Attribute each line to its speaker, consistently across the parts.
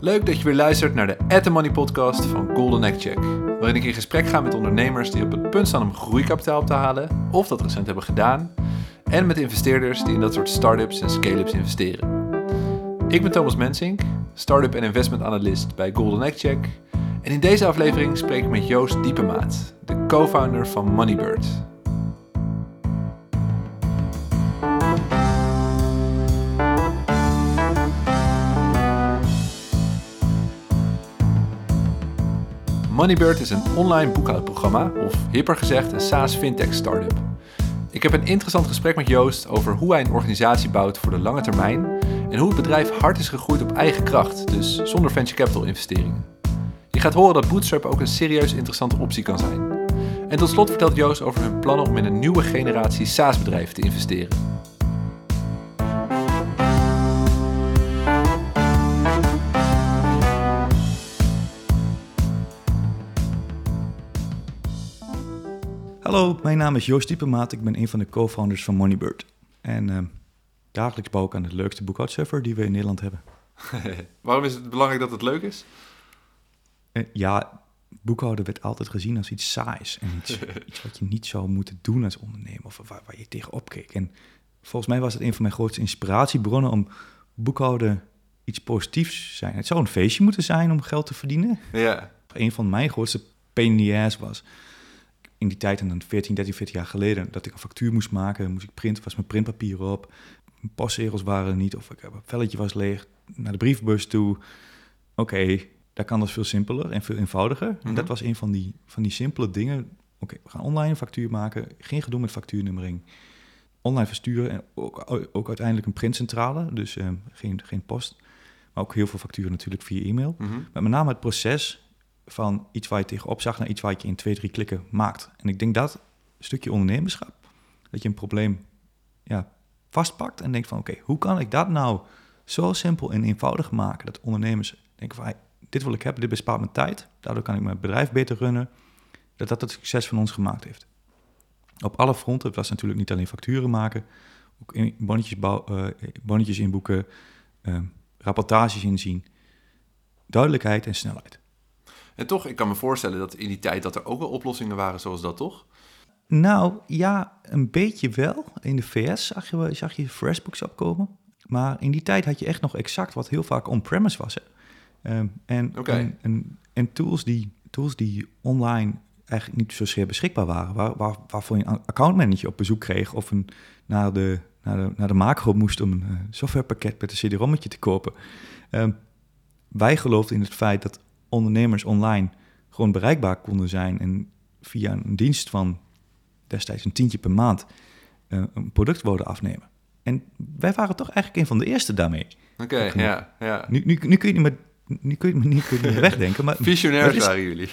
Speaker 1: Leuk dat je weer luistert naar de At The Money podcast van Golden Egg Check. Waarin ik in gesprek ga met ondernemers die op het punt staan om groeikapitaal op te halen, of dat recent hebben gedaan. En met investeerders die in dat soort start-ups en scale-ups investeren. Ik ben Thomas Mensink, start-up en investment analyst bij Golden Egg Check. En in deze aflevering spreek ik met Joost Diepemaat, de co-founder van Moneybird. Moneybird is een online boekhoudprogramma, of hipper gezegd een SaaS fintech startup. Ik heb een interessant gesprek met Joost over hoe hij een organisatie bouwt voor de lange termijn en hoe het bedrijf hard is gegroeid op eigen kracht, dus zonder venture capital investeringen. Je gaat horen dat Bootstrap ook een serieus interessante optie kan zijn. En tot slot vertelt Joost over hun plannen om in een nieuwe generatie SaaS-bedrijven te investeren.
Speaker 2: Hallo, mijn naam is Joost Diepemaat. Ik ben een van de co-founders van Moneybird. En uh, dagelijks bouw ik aan de leukste boekhoudserver die we in Nederland hebben.
Speaker 1: Waarom is het belangrijk dat het leuk is?
Speaker 2: Uh, ja, boekhouden werd altijd gezien als iets saais. En iets, iets wat je niet zou moeten doen als ondernemer. Of waar, waar je tegenop keek. En volgens mij was het een van mijn grootste inspiratiebronnen om boekhouden iets positiefs te zijn. Het zou een feestje moeten zijn om geld te verdienen.
Speaker 1: Ja.
Speaker 2: Een van mijn grootste pain in the ass was in die tijd, en dan 14, 13, 14 jaar geleden, dat ik een factuur moest maken, moest ik printen, was mijn printpapier op, mijn postzegels waren er niet, of ik, een velletje was leeg, naar de brievenbus toe. Oké, daar kan dat veel simpeler en veel eenvoudiger. En dat was een van die, van die simpele dingen. Oké, we gaan online een factuur maken, geen gedoe met factuurnummering. Online versturen en ook, ook uiteindelijk een printcentrale, dus eh, geen, geen post. Maar ook heel veel facturen natuurlijk via e-mail. Maar met name het proces van iets waar je tegenop zag naar iets waar je in twee, drie klikken maakt. En ik denk dat stukje ondernemerschap, dat je een probleem ja, vastpakt en denkt van oké, hoe kan ik dat nou zo simpel en eenvoudig maken dat ondernemers denken van hey, dit wil ik hebben, dit bespaart mijn tijd, daardoor kan ik mijn bedrijf beter runnen, dat dat het succes van ons gemaakt heeft. Op alle fronten, het was natuurlijk niet alleen facturen maken, ook bonnetjes, bouw, uh, bonnetjes inboeken, uh, rapportages inzien, duidelijkheid en snelheid.
Speaker 1: En toch, ik kan me voorstellen dat in die tijd dat er ook wel oplossingen waren zoals dat, toch?
Speaker 2: Nou, ja, een beetje wel. In de VS zag je, zag je FreshBooks opkomen. Maar in die tijd had je echt nog exact wat heel vaak on-premise was. Hè. Um, en, en, en, en, tools, die, tools die online eigenlijk niet zozeer beschikbaar waren. Waar, waar, waarvoor je een accountmanager op bezoek kreeg of een, naar, de, naar, de, naar de macro moest om een uh, softwarepakket met een CD-rommetje te kopen. Um, wij geloofden in het feit dat ondernemers online gewoon bereikbaar konden zijn en via een dienst van destijds een tientje per maand uh, een product worden afnemen. En wij waren toch eigenlijk een van de eerste daarmee.
Speaker 1: Oké, ja, ja.
Speaker 2: Nu, nu, nu kun je niet meer nu kun je het niet, kun je niet wegdenken. Maar
Speaker 1: visionairs is, waren jullie.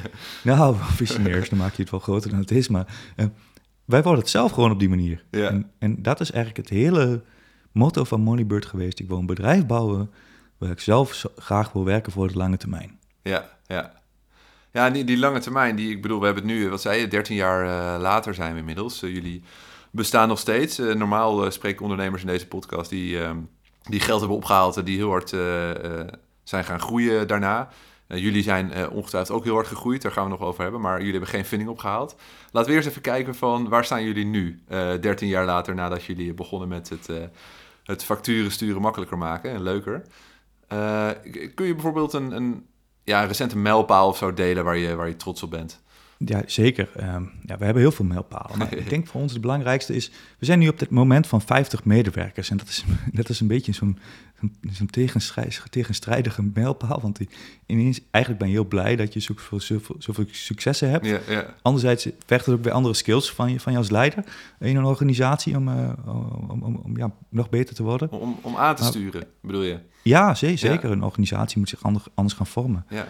Speaker 2: nou, visionairs, dan maak je het wel groter dan het is. Maar uh, wij worden het zelf gewoon op die manier.
Speaker 1: Ja.
Speaker 2: En, en, dat is eigenlijk het hele motto van Moneybird geweest. Ik wil een bedrijf bouwen waar ik zelf graag wil werken voor de lange termijn.
Speaker 1: Ja, ja. Ja, die, die lange termijn, die, ik bedoel, we hebben het nu, wat zei je, 13 jaar uh, later zijn we inmiddels. Uh, jullie bestaan nog steeds. Uh, normaal spreken ondernemers in deze podcast die, die geld hebben opgehaald en die heel hard zijn gaan groeien daarna. jullie zijn ongetwijfeld ook heel hard gegroeid, daar gaan we nog over hebben, maar jullie hebben geen funding opgehaald. Laten we eerst even kijken van waar staan jullie nu, 13 jaar later nadat jullie begonnen met het, het facturen sturen makkelijker maken en leuker. kun je bijvoorbeeld een, een ja, een recente mijlpaal of zo delen waar je, waar je trots op bent?
Speaker 2: Ja, zeker. Um, ja, we hebben heel veel mijlpalen. Maar ik denk voor ons het belangrijkste is... We zijn nu op dit moment van 50 medewerkers. En dat is, dat is een beetje zo'n zo'n tegenstrijdige mijlpaal. Want die, ineens, eigenlijk ben je heel blij dat je zoveel, zoveel, zoveel successen hebt.
Speaker 1: Ja.
Speaker 2: Anderzijds vergt het ook weer andere skills van je, van je als leider in een organisatie om, uh, om, om, om, ja, nog beter te worden.
Speaker 1: Om, om aan te sturen, bedoel je?
Speaker 2: Ja, zeker. Een organisatie moet zich anders, gaan vormen.
Speaker 1: Ja.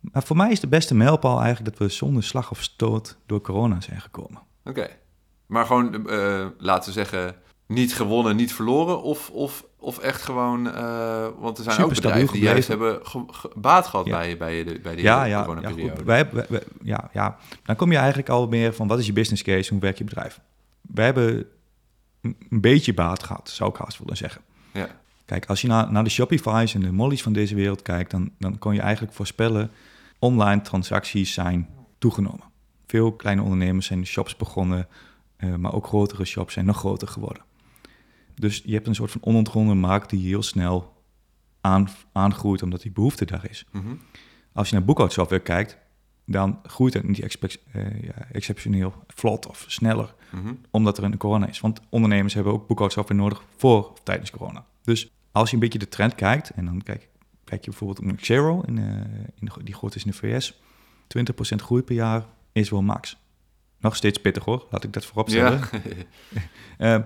Speaker 2: Maar voor mij is de beste mijlpaal eigenlijk dat we zonder slag of stoot door corona zijn gekomen.
Speaker 1: Oké. Maar gewoon, uh, laten we zeggen, niet gewonnen, niet verloren? Of, of, of echt gewoon, uh, want er zijn
Speaker 2: Super
Speaker 1: ook bedrijven die juist hebben ge, ge, baat gehad ja. bij, bij, de, bij die
Speaker 2: ja, ja,
Speaker 1: coronaperiode.
Speaker 2: Ja, wij, wij, wij, ja, ja, dan kom je eigenlijk al meer van, wat is je business case, hoe werkt je bedrijf? Wij hebben een beetje baat gehad, zou ik haast willen zeggen.
Speaker 1: Ja.
Speaker 2: Kijk, als je naar, naar de Shopify's en de Molly's van deze wereld kijkt, dan, dan kon je eigenlijk voorspellen, online transacties zijn toegenomen. Veel kleine ondernemers zijn shops begonnen, uh, maar ook grotere shops zijn nog groter geworden. Dus je hebt een soort van onontgonnen markt die heel snel aan, aangroeit omdat die behoefte daar is.
Speaker 1: Mhm.
Speaker 2: Als je naar boekhoudsoftware kijkt, dan groeit het niet eh, ja, exceptioneel vlot of sneller,
Speaker 1: Mhm.
Speaker 2: omdat er een corona is. Want ondernemers hebben ook boekhoudsoftware nodig voor of tijdens corona. Dus als je een beetje de trend kijkt, en dan kijk, kijk je bijvoorbeeld naar Xero, in, eh, in de, die groot is in de VS, 20% groei per jaar is wel max. Nog steeds pittig hoor, laat ik dat voorop stellen.
Speaker 1: Ja.
Speaker 2: Eh,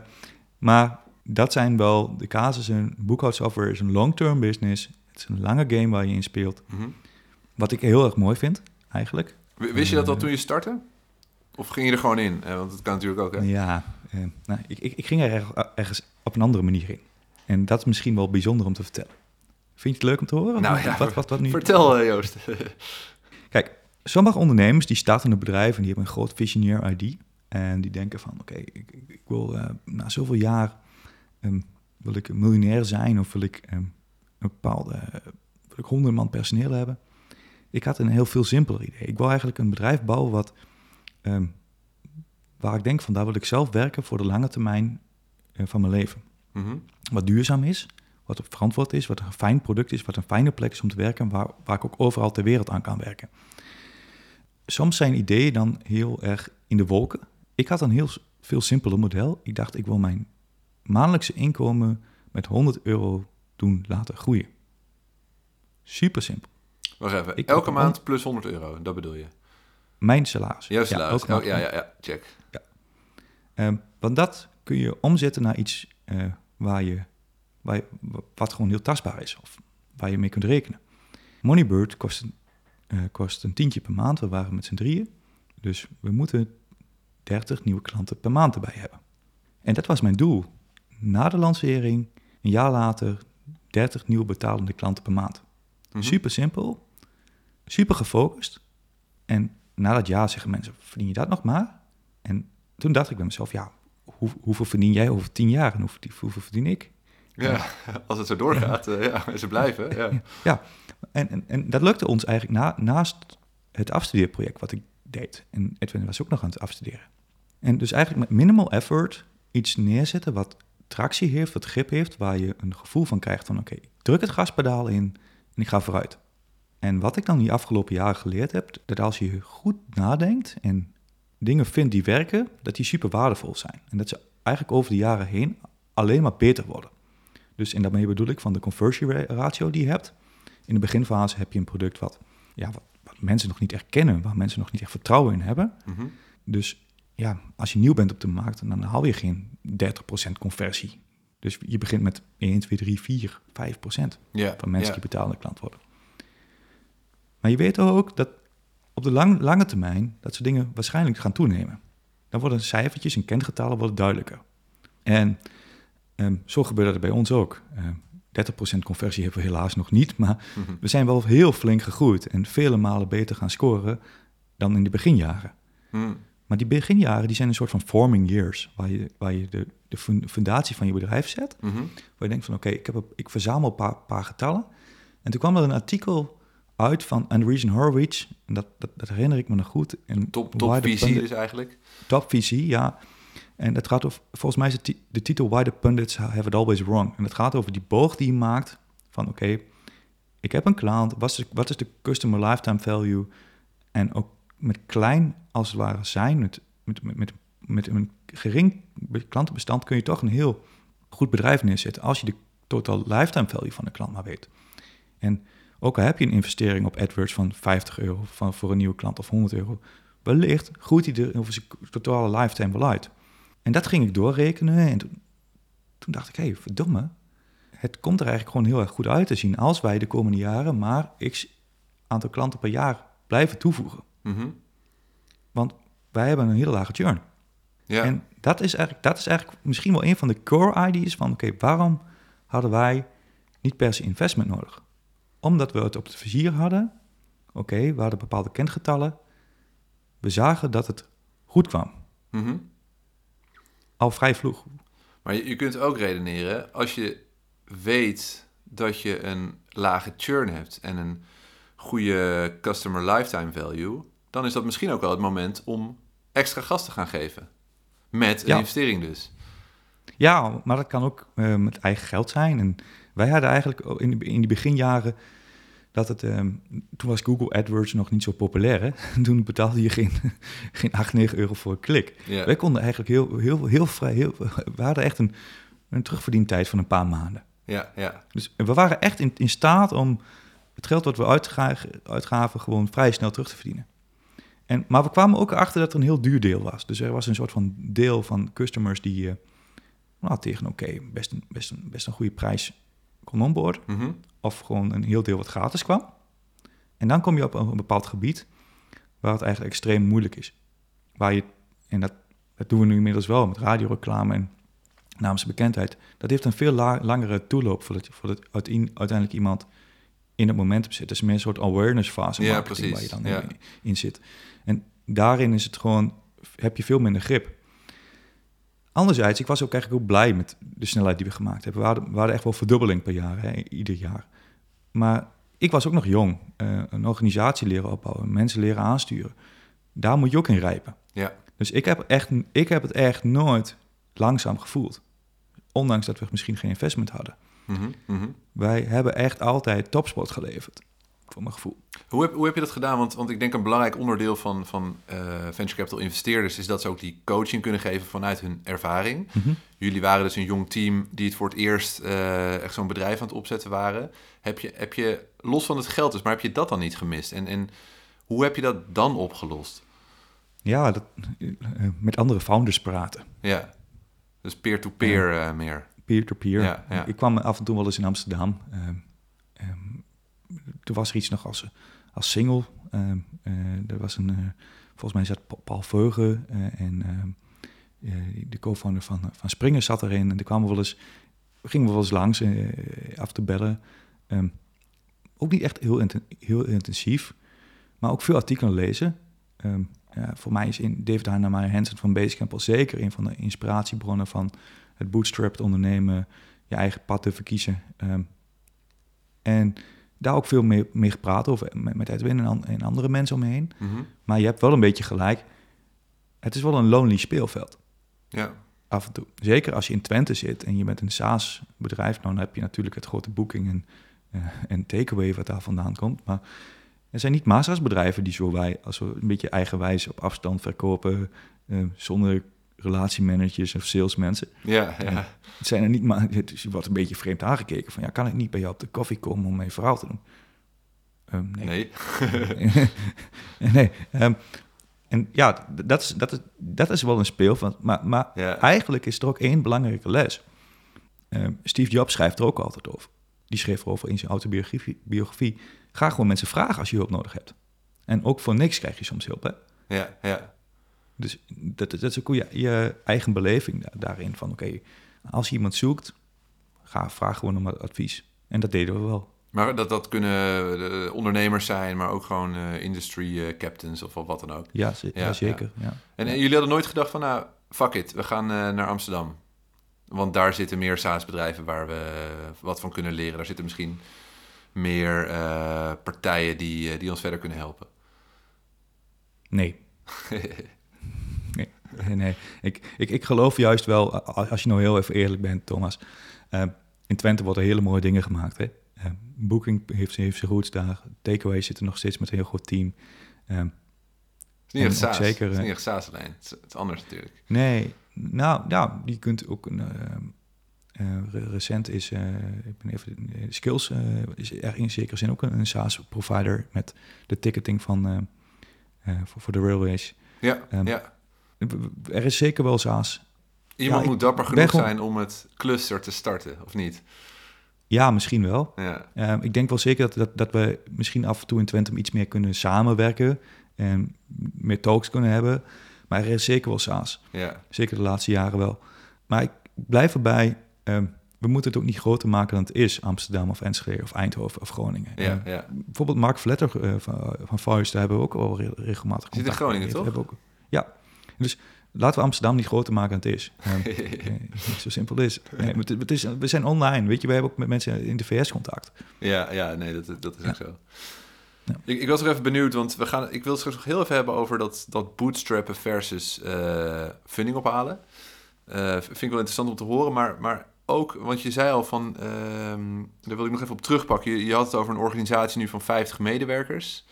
Speaker 2: maar dat zijn wel de casussen. Boekhoudsoftware is een long-term business. Het is een lange game waar je in speelt.
Speaker 1: Mhm.
Speaker 2: Wat ik heel erg mooi vind, eigenlijk.
Speaker 1: W- Wist je dat al toen je startte? Of ging je er gewoon in? Eh, want dat kan natuurlijk ook, hè?
Speaker 2: Ja, eh, nou, ik, ik, ik ging er erg- ergens op een andere manier in. En dat is misschien wel bijzonder om te vertellen. Vind je het leuk om te horen?
Speaker 1: Nou ja,
Speaker 2: wat, wat, wat nu?
Speaker 1: Vertel, eh, Joost.
Speaker 2: Kijk, sommige ondernemers die starten een bedrijf en die hebben een groot visionair ID. En die denken van, oké, ik, ik, ik wil eh, na zoveel jaar ehm, wil ik een miljonair zijn of wil ik ehm, een bepaalde, eh, wil ik honderd man personeel hebben. Ik had een heel veel simpeler idee. Ik wil eigenlijk een bedrijf bouwen wat, ehm, waar ik denk van, daar wil ik zelf werken voor de lange termijn eh, van mijn leven.
Speaker 1: Mhm.
Speaker 2: Wat duurzaam is, wat verantwoord is, wat een fijn product is, wat een fijne plek is om te werken, waar, waar ik ook overal ter wereld aan kan werken. Soms zijn ideeën dan heel erg in de wolken. Ik had een heel veel simpeler model. Ik dacht, ik wil mijn maandelijkse inkomen met 100 euro doen laten groeien. Super simpel.
Speaker 1: Wacht even.
Speaker 2: Ik-
Speaker 1: Elke maand plus 100 euro, dat bedoel je?
Speaker 2: Mijn salaris.
Speaker 1: Salaris.
Speaker 2: elke maand.
Speaker 1: Oh, ja, ja, ja, check.
Speaker 2: Ehm, want dat kun je omzetten naar iets eh, waar je, waar je, wat gewoon heel tastbaar is. Of waar je mee kunt rekenen. Moneybird kost, een- eh, kost een tientje per maand. We waren met z'n drieën. Dus we moeten 30 nieuwe klanten per maand erbij hebben. En dat was mijn doel. Na de lancering, een jaar later, 30 nieuwe betalende klanten per maand.
Speaker 1: Mhm.
Speaker 2: Super simpel, super gefocust. En na dat jaar zeggen mensen, verdien je dat nog maar? En toen dacht ik bij mezelf, ja, hoe, hoeveel verdien jij over tien jaar en hoeveel, hoeveel verdien ik?
Speaker 1: Ja, als het zo doorgaat, eh, ja, en ze blijven. Ja.
Speaker 2: Ja, en, en, en dat lukte ons eigenlijk na, naast het afstudeerproject wat ik deed. En Edwin was ook nog aan het afstuderen. En dus eigenlijk met minimal effort iets neerzetten wat tractie heeft, wat grip heeft, waar je een gevoel van krijgt van oké, ik druk het gaspedaal in en ik ga vooruit. En wat ik dan die afgelopen jaren geleerd heb, dat als je goed nadenkt en dingen vindt die werken, dat die super waardevol zijn. En dat ze eigenlijk over de jaren heen alleen maar beter worden. Dus en daarmee bedoel ik van de conversion ra- ratio die je hebt. In de beginfase heb je een product wat, ja, wat, wat mensen nog niet echt kennen, waar mensen nog niet echt vertrouwen in hebben.
Speaker 1: Mhm.
Speaker 2: Dus ja, als je nieuw bent op de markt, dan haal je geen 30% conversie. Dus je begint met 1, 2, 3, 4, 5%
Speaker 1: Ja,
Speaker 2: van mensen die betalende klant worden. Maar je weet ook dat op de lang, lange termijn dat soort dingen waarschijnlijk gaan toenemen. Dan worden cijfertjes en kentgetallen worden duidelijker. En ehm, zo gebeurde dat bij ons ook. Ehm 30% conversie hebben we helaas nog niet, maar
Speaker 1: Mhm.
Speaker 2: we zijn wel heel flink gegroeid en vele malen beter gaan scoren dan in de beginjaren.
Speaker 1: Mhm.
Speaker 2: Maar die beginjaren die zijn een soort van forming years, waar je, waar je de, de fun- fundatie van je bedrijf zet.
Speaker 1: Mhm.
Speaker 2: Waar je denkt van oké, ik ik, ik verzamel een paar, paar getallen. En toen kwam er een artikel uit van Andreessen Horowitz. En dat, dat, dat herinner ik me nog goed. En
Speaker 1: Top, top
Speaker 2: Pundit-
Speaker 1: dus eigenlijk.
Speaker 2: Top visie, ja. En dat gaat over, volgens mij is het de titel Why the Pundits Have It Always Wrong. En het gaat over die boog die je maakt van oké, ik heb een klant, wat is, wat is de customer lifetime value? En ook met klein als het ware zijn, met, met, met, met, een gering be- klantenbestand kun je toch een heel goed bedrijf neerzetten als je de total lifetime value van de klant maar weet. En ook al heb je een investering op AdWords van 50 euro van, voor een nieuwe klant of 100 euro, wellicht groeit hij er over zijn totale lifetime wel uit. En dat ging ik doorrekenen en toen, toen dacht ik, hé, hey, verdomme, het komt er eigenlijk gewoon heel erg goed uit te zien als wij de komende jaren maar x aantal klanten per jaar blijven toevoegen.
Speaker 1: Mhm.
Speaker 2: Want wij hebben een hele lage churn.
Speaker 1: Ja.
Speaker 2: En dat is, eigenlijk, dat is eigenlijk misschien wel een van de core ideas van... oké, waarom hadden wij niet per se investment nodig? Omdat we het op het vizier hadden. Oké, we hadden bepaalde kentgetallen. We zagen dat het goed kwam.
Speaker 1: Mhm.
Speaker 2: Al vrij vroeg.
Speaker 1: Maar je, je kunt ook redeneren, als je weet dat je een lage churn hebt en een goede customer lifetime value, dan is dat misschien ook wel het moment om extra gas te gaan geven. Met een
Speaker 2: Ja.
Speaker 1: investering dus.
Speaker 2: Ja, maar dat kan ook eh, met eigen geld zijn. En wij hadden eigenlijk in de, in die beginjaren dat het... ehm, toen was Google AdWords nog niet zo populair, hè? Toen betaalde je geen, geen 8, 9 euro voor een klik.
Speaker 1: Ja.
Speaker 2: Wij konden eigenlijk heel, heel, heel vrij... Heel, we hadden echt een, een terugverdientijd van een paar maanden.
Speaker 1: Ja, ja.
Speaker 2: Dus we waren echt in, in staat om het geld wat we uitga- uitgaven gewoon vrij snel terug te verdienen. En, maar we kwamen ook erachter dat er een heel duur deel was. Dus er was een soort van deel van customers die eh, nou, tegen oké, best, een, best, een, best een goede prijs kon onboarden.
Speaker 1: Mhm.
Speaker 2: Of gewoon een heel deel wat gratis kwam. En dan kom je op een, bepaald gebied waar het eigenlijk extreem moeilijk is. Waar je, en dat, dat doen we nu inmiddels wel met radioreclame en namens bekendheid. Dat heeft een veel la- langere toeloop voordat, voordat uiteindelijk iemand in het momentum zit. Is meer een soort awareness fase
Speaker 1: Ja, precies.
Speaker 2: waar je dan
Speaker 1: Ja.
Speaker 2: in, in zit. En daarin is het gewoon, heb je veel minder grip. Anderzijds, ik was ook eigenlijk ook blij met de snelheid die we gemaakt hebben. We hadden, we hadden echt wel verdubbeling per jaar, hè, ieder jaar. Maar ik was ook nog jong. Eh, een organisatie leren opbouwen, mensen leren aansturen. Daar moet je ook in rijpen.
Speaker 1: Ja.
Speaker 2: Dus ik heb, echt, ik heb het echt nooit langzaam gevoeld. Ondanks dat we misschien geen investment hadden.
Speaker 1: Mhm, mhm.
Speaker 2: Wij hebben echt altijd topsport geleverd, voor mijn gevoel.
Speaker 1: Hoe, heb, hoe heb je dat gedaan? Want, want ik denk een belangrijk onderdeel van, van eh, venture capital investeerders is dat ze ook die coaching kunnen geven vanuit hun ervaring. Jullie waren dus een jong team die het voor het eerst eh, echt zo'n bedrijf aan het opzetten waren. Heb je, heb je, los van het geld dus, maar heb je dat dan niet gemist? En, en hoe heb je dat dan opgelost?
Speaker 2: Ja, dat, eh, met andere founders praten.
Speaker 1: Ja, dus peer-to-peer meer.
Speaker 2: Peer-to-peer.
Speaker 1: Ja, ja.
Speaker 2: Ik kwam af en toe wel eens in Amsterdam. Ehm, toen was er iets nog als, als single. Ehm, eh, er was een, eh, volgens mij zat Pa- Paul Veugen eh, en eh, de co-founder van, van Springer zat erin. En er kwamen we wel eens, gingen we wel eens langs eh, af te bellen. Ehm, ook niet echt heel, heel intensief, maar ook veel artikelen lezen. Ehm, voor mij is in David Hannemeyer Hansen van Basecamp al zeker een van de inspiratiebronnen van het bootstrapped ondernemen, je eigen pad te verkiezen. En daar ook veel mee, mee gepraat over met, Edwin en, an- en andere mensen om me heen.
Speaker 1: Mhm.
Speaker 2: Maar je hebt wel een beetje gelijk. Het is wel een lonely speelveld
Speaker 1: Ja,
Speaker 2: af en toe. Zeker als je in Twente zit en je bent een SaaS-bedrijf. Nou, dan heb je natuurlijk het grote boeking en, eh, en takeaway wat daar vandaan komt. Maar er zijn niet massa's bedrijven die zo wij, als we een beetje eigenwijs op afstand verkopen, eh, zonder relatiemanagers of salesmensen.
Speaker 1: ja, ja.
Speaker 2: Het zijn er niet maar. Je wordt een beetje vreemd aangekeken van ja, kan ik niet bij jou op de koffie komen om mijn verhaal te doen? Ehm, nee.
Speaker 1: Nee.
Speaker 2: nee. ehm, en ja, dat is, dat is, dat is wel een speelveld. Maar, maar
Speaker 1: Ja.
Speaker 2: eigenlijk is er ook één belangrijke les. Ehm, Steve Jobs schrijft er ook altijd over. Die schreef erover in zijn autobiografie. Biografie. Ga gewoon mensen vragen als je hulp nodig hebt. En ook voor niks krijg je soms hulp. Hè?
Speaker 1: Ja, ja.
Speaker 2: Dus dat, dat is ook je, je eigen beleving da- daarin. Van oké, als je iemand zoekt, ga vraag gewoon om advies. En dat deden we wel.
Speaker 1: Maar dat, dat kunnen eh, ondernemers zijn, maar ook gewoon eh, industry eh, captains of wat dan ook.
Speaker 2: Ja, ze-
Speaker 1: Ja,
Speaker 2: ja, zeker. Ja.
Speaker 1: En, en jullie hadden nooit gedacht van, nou, fuck it, we gaan naar Amsterdam. Want daar zitten meer SaaS-bedrijven waar we wat van kunnen leren. Daar zitten misschien meer partijen die, die ons verder kunnen helpen.
Speaker 2: Nee. nee. nee. Ik, ik, ik geloof juist wel, als je nou heel even eerlijk bent, Thomas. eh, in Twente worden hele mooie dingen gemaakt. Hè? Eh, Booking heeft, heeft zijn roots daar. Takeaway zit er nog steeds met een heel goed team.
Speaker 1: Het is niet echt SaaS.
Speaker 2: zeker,
Speaker 1: het is niet echt SaaS alleen. Het is, het is anders natuurlijk.
Speaker 2: nee, nou, nou, je kunt ook een... re- recent is, eh, ik ben even, Skills is er in zekere zin ook een, een SaaS-provider met de ticketing van, voor, voor de railways.
Speaker 1: Ja,
Speaker 2: Ehm,
Speaker 1: ja.
Speaker 2: Er is zeker wel SaaS.
Speaker 1: Iemand moet dapper genoeg
Speaker 2: gewoon-
Speaker 1: zijn om het cluster te starten, of niet?
Speaker 2: Ja, misschien wel.
Speaker 1: Ja,
Speaker 2: Ehm, ik denk wel zeker dat, dat, dat we misschien af en toe in Twente iets meer kunnen samenwerken en meer talks kunnen hebben. Maar er is zeker wel SaaS.
Speaker 1: ja,
Speaker 2: Zeker de laatste jaren wel. Maar ik blijf erbij. ehm, we moeten het ook niet groter maken dan het is. Amsterdam of Enschede of Eindhoven of Groningen.
Speaker 1: ja,
Speaker 2: Ehm,
Speaker 1: ja.
Speaker 2: bijvoorbeeld Mark Vletter eh, van, van Voice, daar hebben we ook al re- regelmatig
Speaker 1: Zit in
Speaker 2: contact
Speaker 1: Groningen,
Speaker 2: mee.
Speaker 1: toch?
Speaker 2: Hebben we ook, ja. Dus laten we Amsterdam niet groter maken dan het is. Nee, zo simpel is. Nee, het, het is. We zijn online, weet je. We hebben ook met mensen in de VS contact.
Speaker 1: Ja, ja nee, dat, dat is
Speaker 2: Ja.
Speaker 1: ook zo.
Speaker 2: Ja.
Speaker 1: Ik, ik was nog even benieuwd, want we gaan, ik wil het straks nog heel even hebben over dat, dat bootstrappen versus eh, funding ophalen. Eh, vind ik wel interessant om te horen, maar, maar ook, want je zei al van, ehm, daar wil ik nog even op terugpakken. Je, je had het over een organisatie nu van 50 medewerkers.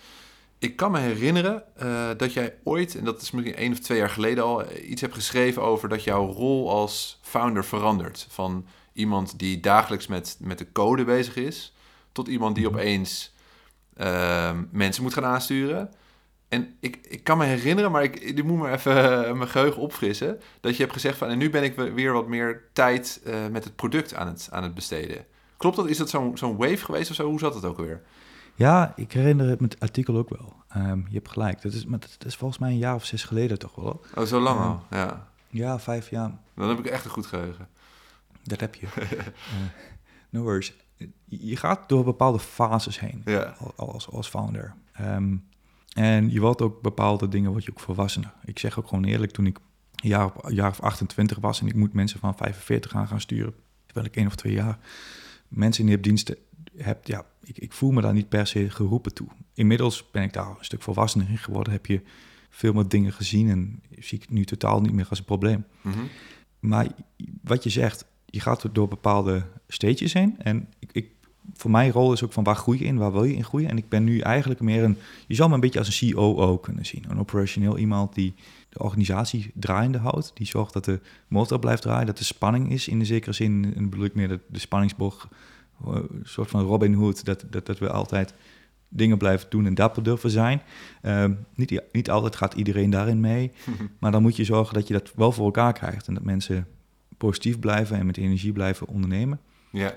Speaker 1: Ik kan me herinneren eh, dat jij ooit, en dat is misschien één of twee jaar geleden al, eh, iets hebt geschreven over dat jouw rol als founder verandert. Van iemand die dagelijks met, met de code bezig is, tot iemand die opeens ehm, mensen moet gaan aansturen. En ik, ik kan me herinneren, maar ik, ik moet maar even eh, mijn geheugen opfrissen, dat je hebt gezegd van, en nu ben ik we- weer wat meer tijd met het product aan het, aan het besteden. Klopt dat? Is dat zo'n zo'n wave geweest of zo? Hoe zat het ook alweer?
Speaker 2: Ja, ik herinner het met het artikel ook wel. Ehm, je hebt gelijk. Dat is, maar dat is volgens mij een jaar of zes geleden toch wel.
Speaker 1: Oh, zo lang
Speaker 2: Ja.
Speaker 1: al? Ja.
Speaker 2: Ja, vijf jaar.
Speaker 1: Dan heb ik echt een goed geheugen.
Speaker 2: Dat heb je. Eh, no worries. Je gaat door bepaalde fases heen
Speaker 1: Ja.
Speaker 2: als, als founder. Ehm, en je wordt ook bepaalde dingen, word je ook volwassener. Ik zeg ook gewoon eerlijk, toen ik een jaar, jaar of 28 was en ik moet mensen van 45 aan gaan sturen, terwijl ik één of twee jaar mensen in de diensten heb, ja, ik, ik voel me daar niet per se geroepen toe. Inmiddels ben ik daar een stuk volwassener in geworden, heb je veel meer dingen gezien en zie ik nu totaal niet meer als een probleem.
Speaker 1: Mhm.
Speaker 2: Maar wat je zegt, je gaat door bepaalde stages heen. En ik, ik, voor mijn rol is ook van waar groei je in, waar wil je in groeien. En ik ben nu eigenlijk meer een, je zou me een beetje als een COO kunnen zien. Een operationeel iemand die de organisatie draaiende houdt. Die zorgt dat de motor blijft draaien, dat er spanning is in de zekere zin. En bedoel ik meer de, de spanningsboog, eh, een soort van Robin Hood. Dat, dat, dat we altijd dingen blijven doen en dapper durven zijn. Ehm, niet, niet altijd gaat iedereen daarin mee. Maar dan moet je zorgen dat je dat wel voor elkaar krijgt. En dat mensen positief blijven en met energie blijven ondernemen.
Speaker 1: Ja.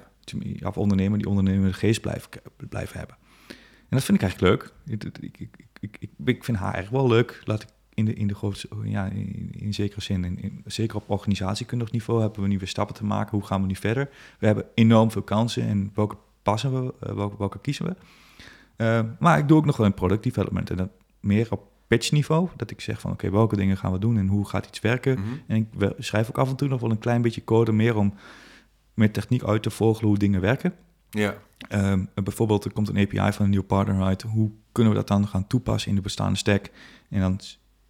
Speaker 2: Of ondernemen die ondernemende geest blijven, blijven hebben. En dat vind ik eigenlijk leuk. Ik, ik, ik, ik, vind haar echt wel leuk. Laat ik in de, in de grootste, ja, in, in zekere zin, in, in- zeker op organisatiekundig niveau, hebben we nieuwe stappen te maken. Hoe gaan we nu verder? We hebben enorm veel kansen en welke passen we, eh, welke, welke kiezen we? Eh, maar ik doe ook nog wel een product development en dat meer op pitchniveau. Dat ik zeg van oké, welke dingen gaan we doen en hoe gaat iets werken?
Speaker 1: Mhm.
Speaker 2: En ik schrijf ook af en toe nog wel een klein beetje code meer om met techniek uit te vogelen hoe dingen werken.
Speaker 1: Ja.
Speaker 2: Ehm, bijvoorbeeld, er komt een API van een nieuw partner uit. Hoe kunnen we dat dan gaan toepassen in de bestaande stack? En dan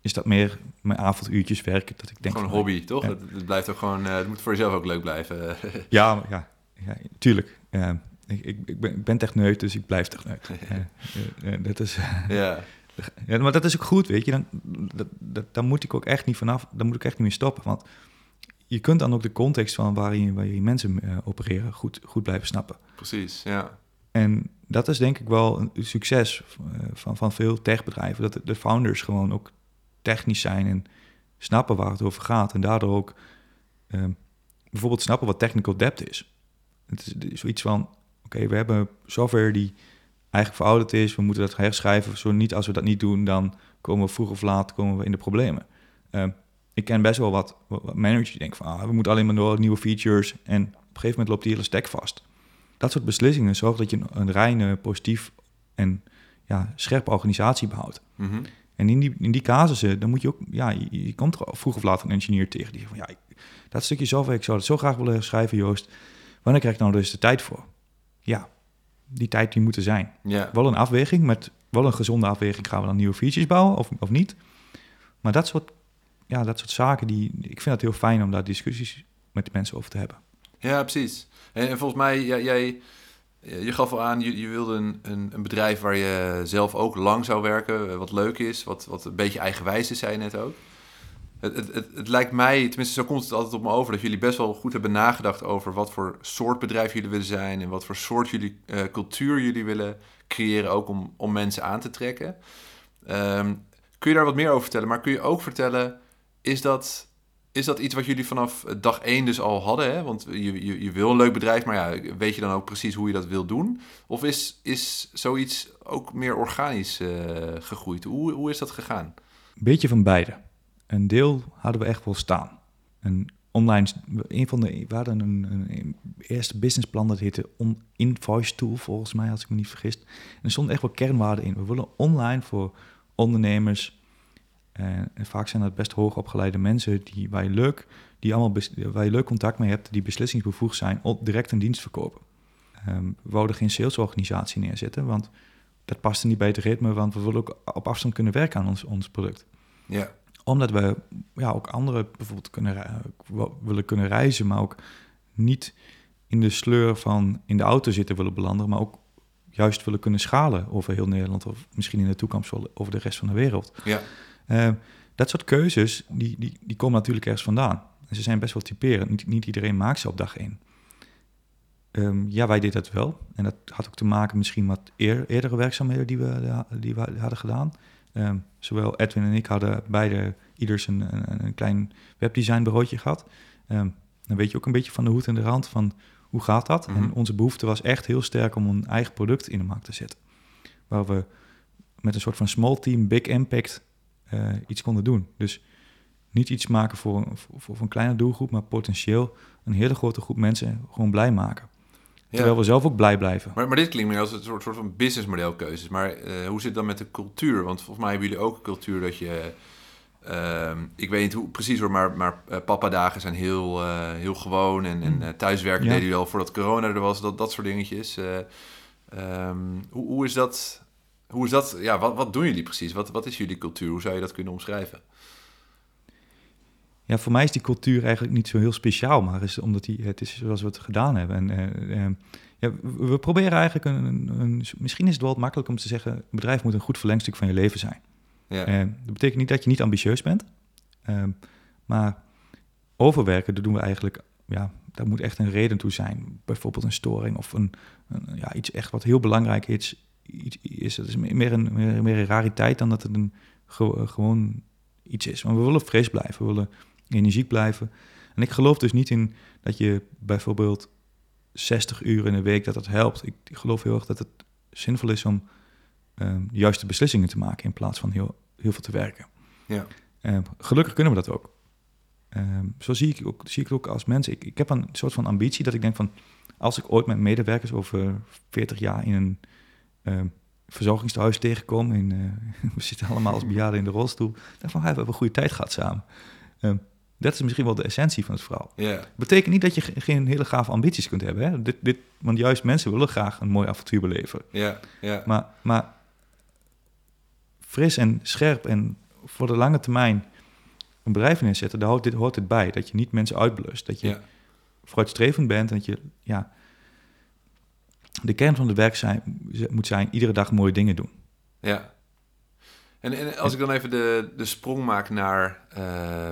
Speaker 2: is dat meer mijn avonduurtjes werken. Dat ik denk
Speaker 1: gewoon een hobby, toch?
Speaker 2: ja.
Speaker 1: Het, blijft ook gewoon, eh, het moet voor jezelf ook leuk blijven.
Speaker 2: Ja, ja, ja tuurlijk. Ehm, ik, ik, ik, ben, ik ben techneut, dus ik blijf techneut. Eh, eh, eh, dat is,
Speaker 1: ja.
Speaker 2: ja, maar dat is ook goed, weet je. Dan, dat, dat, daar moet ik ook echt niet vanaf. Daar moet ik echt niet mee stoppen. Want je kunt dan ook de context van waarin, waarin mensen eh, opereren goed, goed blijven snappen.
Speaker 1: Precies, ja.
Speaker 2: En dat is denk ik wel een succes eh, van, van veel techbedrijven. Dat de- de founders gewoon ook technisch zijn en snappen waar het over gaat. En daardoor ook eh, bijvoorbeeld snappen wat technical debt is. Het is, zoiets van, oké, we hebben software die eigenlijk verouderd is. We moeten dat herschrijven. Zo niet, als we dat niet doen, dan komen we vroeg of laat komen we in de problemen. Eh, ik ken best wel wat, wat managers die denken van... Ah, we moeten alleen maar door nieuwe features. En op een gegeven moment loopt die hele stack vast. Dat soort beslissingen zorgen dat je een, een reine, positief en ja, scherpe organisatie behoudt.
Speaker 1: Mhm.
Speaker 2: En in die, in die casussen, dan moet je ook, ja, je, je komt er vroeg of laat een engineer tegen die zegt van, ja, ik- dat stukje software, ik zou het zo graag willen schrijven, Joost. Wanneer krijg ik nou dus de tijd voor? Ja, die tijd die moet er zijn.
Speaker 1: Ja.
Speaker 2: Wel een afweging, met wel een gezonde afweging, gaan we dan nieuwe features bouwen of, of niet? Maar dat soort, ja, dat soort zaken, die, ik vind het heel fijn om daar discussies met mensen over te hebben.
Speaker 1: Ja, precies. En, en volgens mij, jij, je gaf al aan, je, je wilde een, een, bedrijf waar je zelf ook lang zou werken, eh, wat leuk is, wat, wat een beetje eigenwijs is, zei je net ook. Het, het, het, het lijkt mij, tenminste zo komt het altijd op me over, dat jullie best wel goed hebben nagedacht over wat voor soort bedrijf jullie willen zijn en wat voor soort jullie, eh, cultuur jullie willen creëren, ook om, om mensen aan te trekken. Ehm, kun je daar wat meer over vertellen? Maar kun je ook vertellen, is dat, is dat iets wat jullie vanaf dag één dus al hadden? Hè? Want je, je, je wil een leuk bedrijf, maar ja, weet je dan ook precies hoe je dat wil doen? Of is, is zoiets ook meer organisch eh, gegroeid? Hoe, hoe is dat gegaan?
Speaker 2: beetje van beide. Een deel hadden we echt wel staan. Een online, een van de, we hadden een, een, eerste businessplan dat heette Invoice Tool, volgens mij, als ik me niet vergis. En er stonden echt wel kernwaarden in. We willen online voor ondernemers En, en vaak zijn dat best hoogopgeleide mensen die, waar, je leuk, die allemaal waar je leuk contact mee hebt, die beslissingsbevoegd zijn op direct een dienst verkopen. Ehm, we wouden geen salesorganisatie neerzetten, want dat paste niet bij het ritme, want we willen ook op afstand kunnen werken aan ons, ons product
Speaker 1: Ja,
Speaker 2: omdat we ja, ook anderen bijvoorbeeld kunnen, willen kunnen reizen, maar ook niet in de sleur van in de auto zitten willen belanden, maar ook juist willen kunnen schalen over heel Nederland of misschien in de toekomst over de rest van de wereld.
Speaker 1: ja,
Speaker 2: Eh, dat soort keuzes, die, die, die komen natuurlijk ergens vandaan. En ze zijn best wel typerend. Niet, niet iedereen maakt ze op dag één. Ehm, ja, wij deden dat wel. En dat had ook te maken misschien met eer, eerdere werkzaamheden die we, die we hadden gedaan. Ehm, zowel Edwin en ik hadden beide ieders een, een, een klein webdesignbureautje gehad. Ehm, dan weet je ook een beetje van de hoed en de rand van hoe gaat dat?
Speaker 1: Mhm.
Speaker 2: En onze behoefte was echt heel sterk om een eigen product in de markt te zetten. Waar we met een soort van small team, big impact eh, iets konden doen. Dus niet iets maken voor, een- voor, voor een kleine doelgroep, maar potentieel een hele grote groep mensen gewoon blij maken.
Speaker 1: ja.
Speaker 2: Terwijl we zelf ook blij blijven.
Speaker 1: Maar, maar dit klinkt meer als een soort, soort van businessmodelkeuzes. Maar eh, hoe zit het dan met de cultuur? Want volgens mij hebben jullie ook een cultuur dat je... ehm, ik weet niet hoe precies hoor, maar, maar eh, papadagen zijn heel, heel gewoon. En, en
Speaker 2: Mm.
Speaker 1: thuiswerken
Speaker 2: Ja.
Speaker 1: deden jullie al voordat corona er was. Dat, dat soort dingetjes. Eh, ehm, hoe, hoe is dat... Hoe is dat? Ja, wat, wat doen jullie precies? Wat, wat is jullie cultuur? Hoe zou je dat kunnen omschrijven?
Speaker 2: Ja, voor mij is die cultuur eigenlijk niet zo heel speciaal, maar is omdat die, het is zoals we het gedaan hebben. En, eh, eh, ja, we, we proberen eigenlijk een, een, een- Misschien is het wel makkelijk om te zeggen: een bedrijf moet een goed verlengstuk van je leven zijn.
Speaker 1: Ja,
Speaker 2: Eh, dat betekent niet dat je niet ambitieus bent, maar overwerken, dat doen we eigenlijk. Ja, daar moet echt een reden toe zijn. Bijvoorbeeld een storing of een, een- ja, iets echt wat heel belangrijk is. Iets, is het is meer een, meer, meer een rariteit dan dat het een ge- gewoon iets is. Want we willen fris blijven, we willen energiek blijven. En ik geloof dus niet in dat je bijvoorbeeld 60 uur in de week dat dat helpt. Ik, geloof heel erg dat het zinvol is om ehm, de juiste beslissingen te maken in plaats van heel, heel veel te werken.
Speaker 1: ja,
Speaker 2: Ehm, gelukkig kunnen we dat ook. Ehm, zo zie ik, ook, zie ik het ook als mensen. Ik, ik heb een soort van ambitie dat ik denk van... als ik ooit mijn medewerkers over 40 jaar in een verzorgingstehuis tegenkom... En, eh, we zitten allemaal als bejaarden in de rolstoel... dan van, "Ah, we hebben een goede tijd gehad samen. Ehm, dat is misschien wel de essentie van het verhaal.
Speaker 1: ja,
Speaker 2: Betekent niet dat je ge- geen hele gave ambities kunt hebben. Hè? Dit, dit, want juist mensen willen graag een mooi avontuur beleven.
Speaker 1: ja, ja.
Speaker 2: Maar, maar fris en scherp en voor de lange termijn een bedrijf neerzetten, daar hoort dit, hoort dit bij. Dat je niet mensen uitblust. Dat je vooruitstrevend bent en dat je, ja... De kern van het werk zijn, moet zijn iedere dag mooie dingen doen.
Speaker 1: Ja. En, en als ik dan even de, de sprong maak naar eh,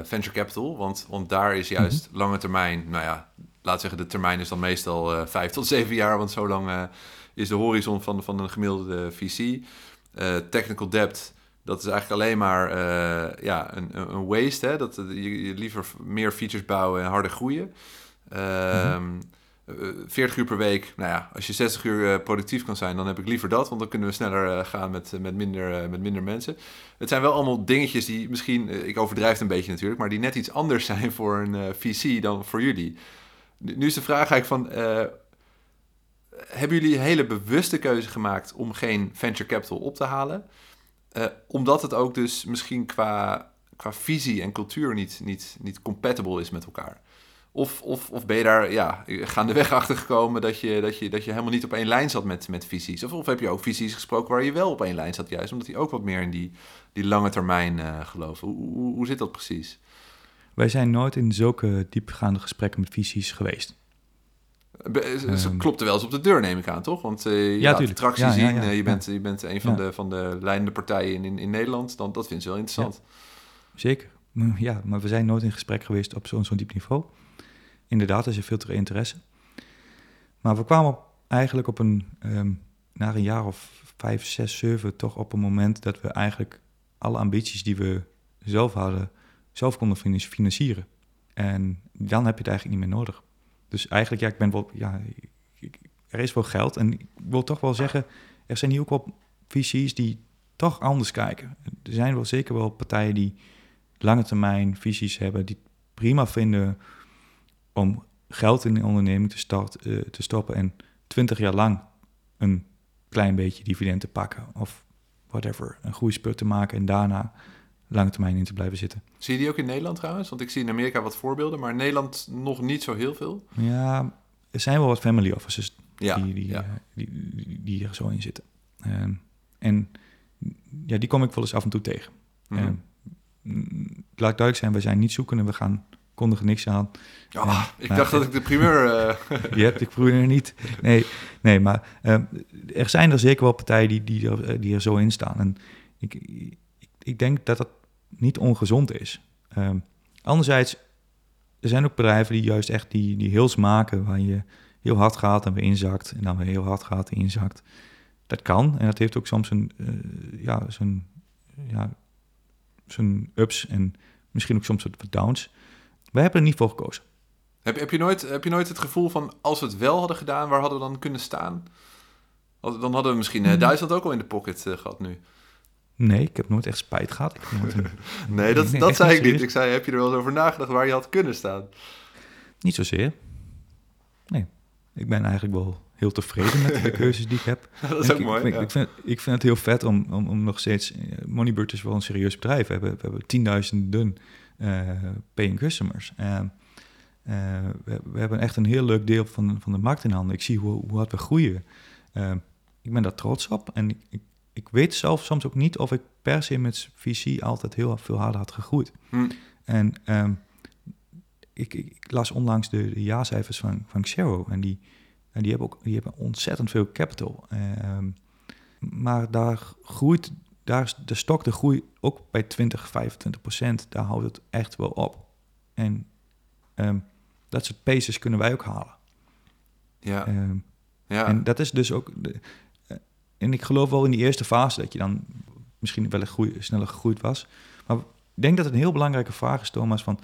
Speaker 1: venture capital, want, want daar is juist lange termijn, nou ja, laat zeggen, de termijn is dan meestal eh, vijf tot zeven jaar, want zo lang eh, is de horizon van, van een gemiddelde VC. Technical debt, dat is eigenlijk alleen maar ja, een, een waste, hè? dat je, je liever meer features bouwen en harder groeien. Ehm, eh, 40 uur per week. Nou ja, als je 60 uur eh, productief kan zijn, dan heb ik liever dat. Want dan kunnen we sneller eh, gaan met, eh, met, minder, eh, met minder mensen. Het zijn wel allemaal dingetjes die misschien, eh, ik overdrijf het een beetje natuurlijk, maar die net iets anders zijn voor een eh, VC dan voor jullie. Nu, is de vraag eigenlijk van, eh, hebben jullie een hele bewuste keuze gemaakt om geen venture capital op te halen? Eh, omdat het ook dus misschien qua, qua visie en cultuur niet, niet, niet compatible is met elkaar. Of, of, of ben je daar ja, gaandeweg achter gekomen dat je, dat, je, dat je helemaal niet op één lijn zat met, met visies? Of, of heb je ook visies gesproken waar je wel op één lijn zat, juist omdat die ook wat meer in die, die lange termijn eh, geloven? Hoe, hoe, hoe zit dat precies?
Speaker 2: Wij zijn nooit in zulke diepgaande gesprekken met visies geweest.
Speaker 1: Be- Ze
Speaker 2: Ehm.
Speaker 1: klopte wel eens op de deur, neem ik aan, toch? Want eh, je
Speaker 2: Ja,
Speaker 1: laat
Speaker 2: tuurlijk.
Speaker 1: attractie
Speaker 2: Ja,
Speaker 1: zien,
Speaker 2: ja,
Speaker 1: eh, je, bent, je bent een van, de, van de leidende partijen in, in, in Nederland. Dan, dat vindt ze wel interessant.
Speaker 2: Zeker. Ja, maar we zijn nooit in gesprek geweest op zo'n zo'n diep niveau. Inderdaad, er veel te interesse. Maar we kwamen eigenlijk op een, ehm, na een jaar of vijf, zes, zeven, toch op een moment dat we eigenlijk alle ambities die we zelf hadden, zelf konden finan- financieren. En dan heb je het eigenlijk niet meer nodig. Dus eigenlijk, ja, ik ben wel, ja, er is wel geld. En ik wil toch wel zeggen, er zijn hier ook wel VC's die toch anders kijken. Er zijn wel zeker wel partijen die lange termijn visies hebben, die prima vinden om geld in een onderneming te, start, eh, te stoppen en twintig jaar lang een klein beetje dividend te pakken of whatever, een groeispurt te maken en daarna lange termijn in te blijven zitten.
Speaker 1: Zie je die ook in Nederland trouwens? Want ik zie in Amerika wat voorbeelden, maar in Nederland nog niet zo heel veel.
Speaker 2: Ja, er zijn wel wat family offices
Speaker 1: Ja,
Speaker 2: die, die,
Speaker 1: ja.
Speaker 2: eh, die, die, die er zo in zitten. Ehm, en ja, die kom ik wel eens af en toe tegen.
Speaker 1: Mhm.
Speaker 2: Ehm, laat duidelijk zijn, wij zijn niet zoekende, we gaan kondigen niks aan. Ja,
Speaker 1: ik
Speaker 2: maar-
Speaker 1: dacht dat ik de primeur... eh,
Speaker 2: Je hebt probeer er niet. Nee, nee maar ehm, er zijn er zeker wel partijen die, die, er, eh, die er zo in staan. En ik, ik, ik denk dat dat niet ongezond is. Ehm, anderzijds, er zijn ook bedrijven die juist echt die, die hills maken... waar je heel hard gaat en weer inzakt... en dan weer heel hard gaat en inzakt. Dat kan en dat heeft ook soms een, eh, ja, zijn, ja, zijn ups en misschien ook soms wat wat downs. Wij hebben er niet voor gekozen.
Speaker 1: heb, heb, je nooit, heb je nooit het gevoel van, als we het wel hadden gedaan, waar hadden we dan kunnen staan? Dan hadden we misschien
Speaker 2: Hmm.
Speaker 1: eh, Duitsland ook al in de pocket eh, gehad nu.
Speaker 2: Nee, ik heb nooit echt spijt gehad. Ik heb nooit een-
Speaker 1: Nee, dat,
Speaker 2: Nee,
Speaker 1: dat zei ik niet. Ik zei, heb je er wel eens over nagedacht waar je had kunnen staan?
Speaker 2: Niet zozeer. Nee, ik ben eigenlijk wel heel tevreden met de keuzes die ik heb.
Speaker 1: dat is
Speaker 2: En
Speaker 1: ook
Speaker 2: ik,
Speaker 1: mooi.
Speaker 2: Ik vind,
Speaker 1: ja.
Speaker 2: ik, vind, ik vind het heel vet om, om, om nog steeds... eh, Moneybird is wel een serieus bedrijf. We hebben, we hebben tienduizenden paying customers. En, eh, we, we hebben echt een heel leuk deel van, van de markt in handen. Ik zie hoe, hoe hard we groeien. Eh, ik ben daar trots op. En ik, ik, ik weet zelf soms ook niet of ik per se met VC altijd heel veel harder had gegroeid.
Speaker 1: Hm.
Speaker 2: En ehm, ik, ik, ik las onlangs de, de jaarcijfers van, van Xero. En die, en die hebben ook die hebben ontzettend veel capital. Ehm, maar daar groeit, daar is de stok de groei ook bij 20, 25 procent. Daar houdt het echt wel op. En ehm, dat soort paces kunnen wij ook halen.
Speaker 1: Ja,
Speaker 2: Ehm,
Speaker 1: ja.
Speaker 2: en dat is dus ook. De, eh, en ik geloof wel in die eerste fase dat je dan misschien wel een groei, sneller gegroeid was. Maar ik denk dat het een heel belangrijke vraag is, Thomas: van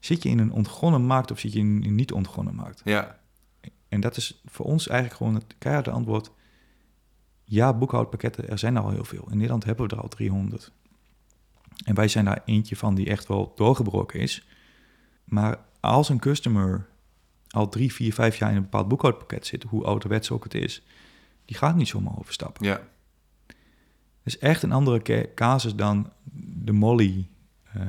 Speaker 2: zit je in een ontgonnen markt of zit je in een niet ontgonnen markt?
Speaker 1: ja.
Speaker 2: En dat is voor ons eigenlijk gewoon het keiharde antwoord. Ja, boekhoudpakketten, er zijn er al heel veel. In Nederland hebben we er al 300. En wij zijn daar eentje van die echt wel doorgebroken is. Maar als een customer al drie, vier, vijf jaar in een bepaald boekhoudpakket zit, hoe ouderwets ook het is, die gaat niet zomaar overstappen.
Speaker 1: ja.
Speaker 2: Het is echt een andere ca- casus dan de Molly eh,